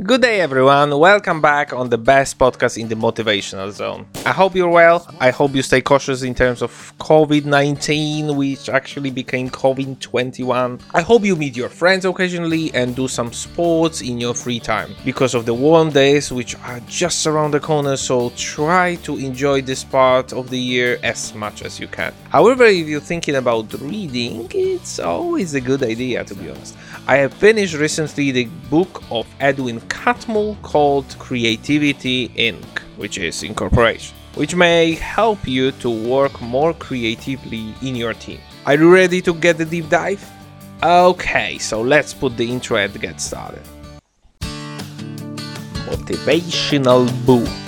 Good day, everyone. Welcome back on the best podcast in the motivational zone. I hope you're well. I hope you stay cautious in terms of COVID 19, which actually became COVID 21. I hope you meet your friends occasionally and do some sports in your free time because of the warm days, which are just around the corner. So try to enjoy this part of the year as much as you can. However, if you're thinking about reading, it's always a good idea, to be honest. I have finished recently the book of Edwin Catmull called Creativity Inc., which is incorporation, which may help you to work more creatively in your team. Are you ready to get the deep dive? Okay, so let's put the intro and get started. Motivational book.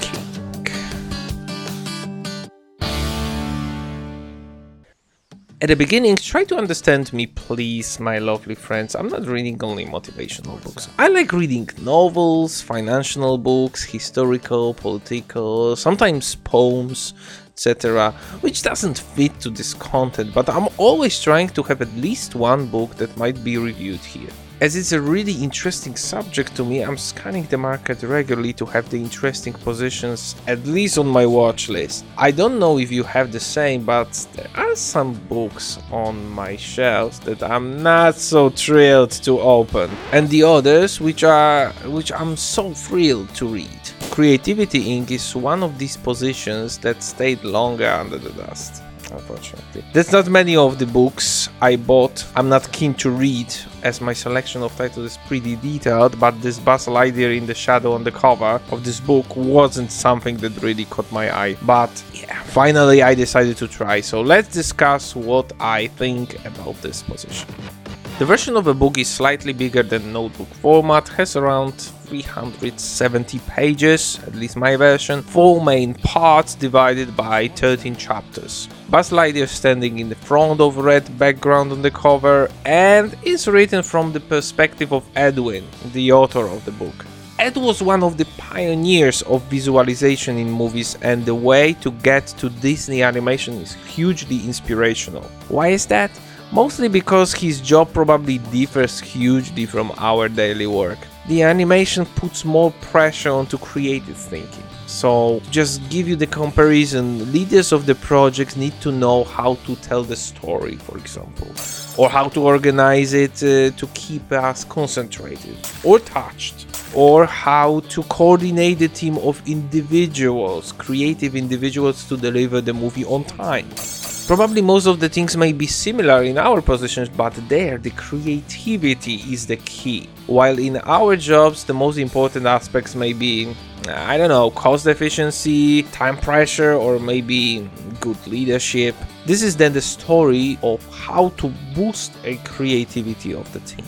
At the beginning, try to understand me, please, my lovely friends. I'm not reading only motivational books. I like reading novels, financial books, historical, political, sometimes poems, etc., which doesn't fit to this content, but I'm always trying to have at least one book that might be reviewed here. As it's a really interesting subject to me, I'm scanning the market regularly to have the interesting positions at least on my watch list. I don't know if you have the same, but there are some books on my shelves that I'm not so thrilled to open, and the others which are which I'm so thrilled to read. Creativity Inc. is one of these positions that stayed longer under the dust unfortunately. There's not many of the books I bought. I'm not keen to read, as my selection of titles is pretty detailed, but this Buzz idea in the shadow on the cover of this book wasn't something that really caught my eye. But yeah, finally I decided to try, so let's discuss what I think about this position. The version of the book is slightly bigger than notebook format, has around 370 pages, at least my version, four main parts divided by 13 chapters. Buzz Lightyear standing in the front of red background on the cover and is written from the perspective of Edwin, the author of the book. Ed was one of the pioneers of visualization in movies, and the way to get to Disney animation is hugely inspirational. Why is that? Mostly because his job probably differs hugely from our daily work. The animation puts more pressure onto creative thinking. So, just give you the comparison, leaders of the project need to know how to tell the story, for example, or how to organize it uh, to keep us concentrated or touched, or how to coordinate a team of individuals, creative individuals, to deliver the movie on time. Probably most of the things may be similar in our positions, but there the creativity is the key. While in our jobs, the most important aspects may be, uh, I don't know, cost efficiency, time pressure, or maybe good leadership. This is then the story of how to boost a creativity of the team.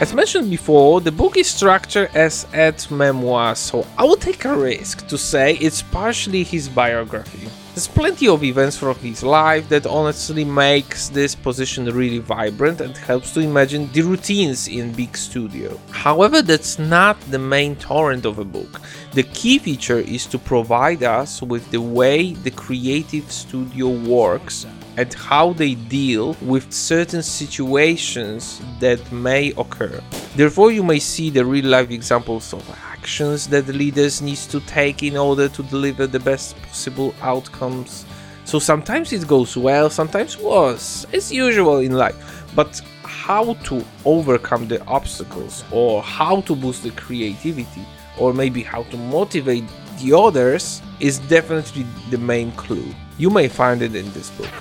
As mentioned before, the book is structured as Ed's memoir, so I will take a risk to say it's partially his biography. There's plenty of events from his life that honestly makes this position really vibrant and helps to imagine the routines in big studio. However, that's not the main torrent of a book. The key feature is to provide us with the way the creative studio works and how they deal with certain situations that may occur. Therefore, you may see the real life examples of actions that the leaders need to take in order to deliver the best possible outcomes. So sometimes it goes well, sometimes worse, as usual in life. But how to overcome the obstacles, or how to boost the creativity, or maybe how to motivate the others is definitely the main clue. You may find it in this book.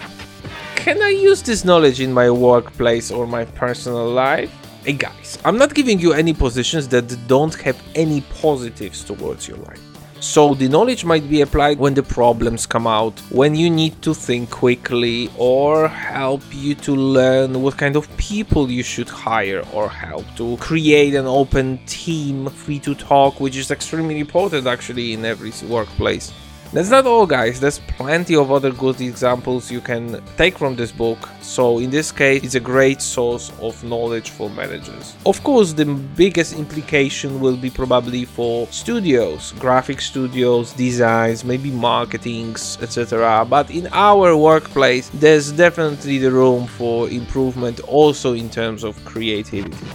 Can I use this knowledge in my workplace or my personal life? Hey guys, I'm not giving you any positions that don't have any positives towards your life. So the knowledge might be applied when the problems come out, when you need to think quickly, or help you to learn what kind of people you should hire, or help to create an open team free to talk, which is extremely important actually in every workplace. That's not all, guys. There's plenty of other good examples you can take from this book. So, in this case, it's a great source of knowledge for managers. Of course, the biggest implication will be probably for studios, graphic studios, designs, maybe marketings, etc. But in our workplace, there's definitely the room for improvement also in terms of creativity.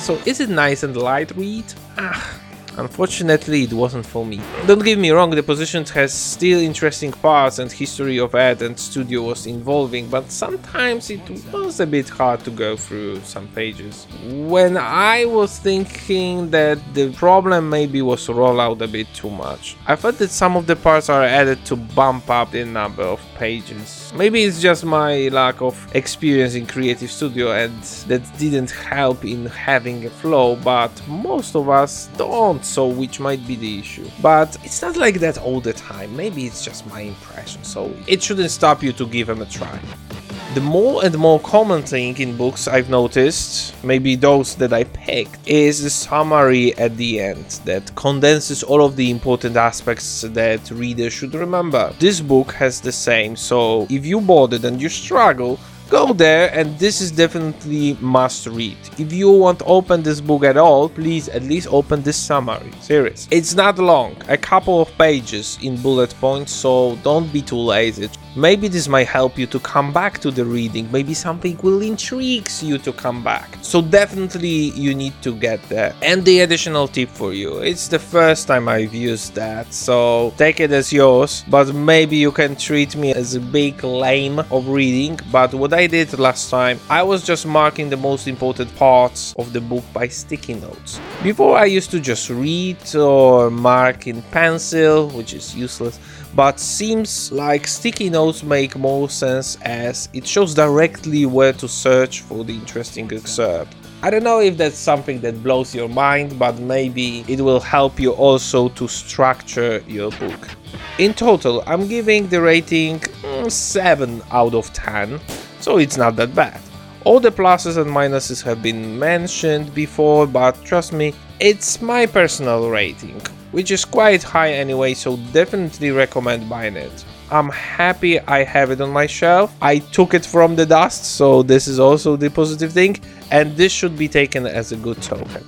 So is it nice and light read? Ah, Unfortunately, it wasn't for me. Don't get me wrong, the position has still interesting parts and history of Ed and studio was involving, but sometimes it was a bit hard to go through some pages. When I was thinking that the problem maybe was rollout a bit too much. I thought that some of the parts are added to bump up the number of pages. Maybe it's just my lack of experience in Creative Studio and that didn't help in having a flow, but most of us don't so which might be the issue. But it's not like that all the time, maybe it's just my impression, so it shouldn't stop you to give them a try. The more and more common thing in books I've noticed, maybe those that I picked, is the summary at the end that condenses all of the important aspects that readers should remember. This book has the same, so if you bought it and you struggle, go there and this is definitely must read. If you won't open this book at all please at least open this summary. Serious. It's not long. A couple of pages in bullet points so don't be too lazy maybe this might help you to come back to the reading. Maybe something will intrigues you to come back. So definitely you need to get there and the additional tip for you. It's the first time i've used that so take it as yours. But maybe you can treat me as a big lame of reading. But what I did last time, I was just marking the most important parts of the book by sticky notes. Before I used to just read or mark in pencil, which is useless, but seems like sticky notes make more sense as it shows directly where to search for the interesting excerpt. I don't know if that's something that blows your mind, but maybe it will help you also to structure your book. In total, I'm giving the rating mm, 7 out of 10 so it's not that bad. All the pluses and minuses have been mentioned before, but trust me, it's my personal rating, which is quite high anyway, so definitely recommend buying it. I'm happy I have it on my shelf. I took it from the dust, so this is also the positive thing, and this should be taken as a good token.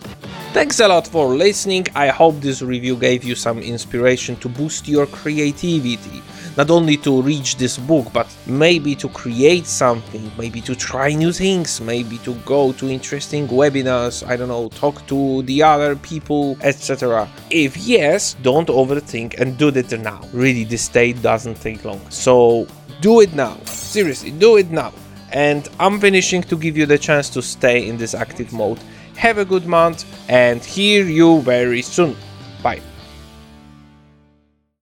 Thanks a lot for listening. I hope this review gave you some inspiration to boost your creativity not only to reach this book, but maybe to create something, maybe to try new things, maybe to go to interesting webinars, I don't know, talk to the other people, etc. If yes, don't overthink and do it now. Really, this day doesn't take long. So do it now. Seriously, do it now. And I'm finishing to give you the chance to stay in this active mode. Have a good month and hear you very soon. Bye.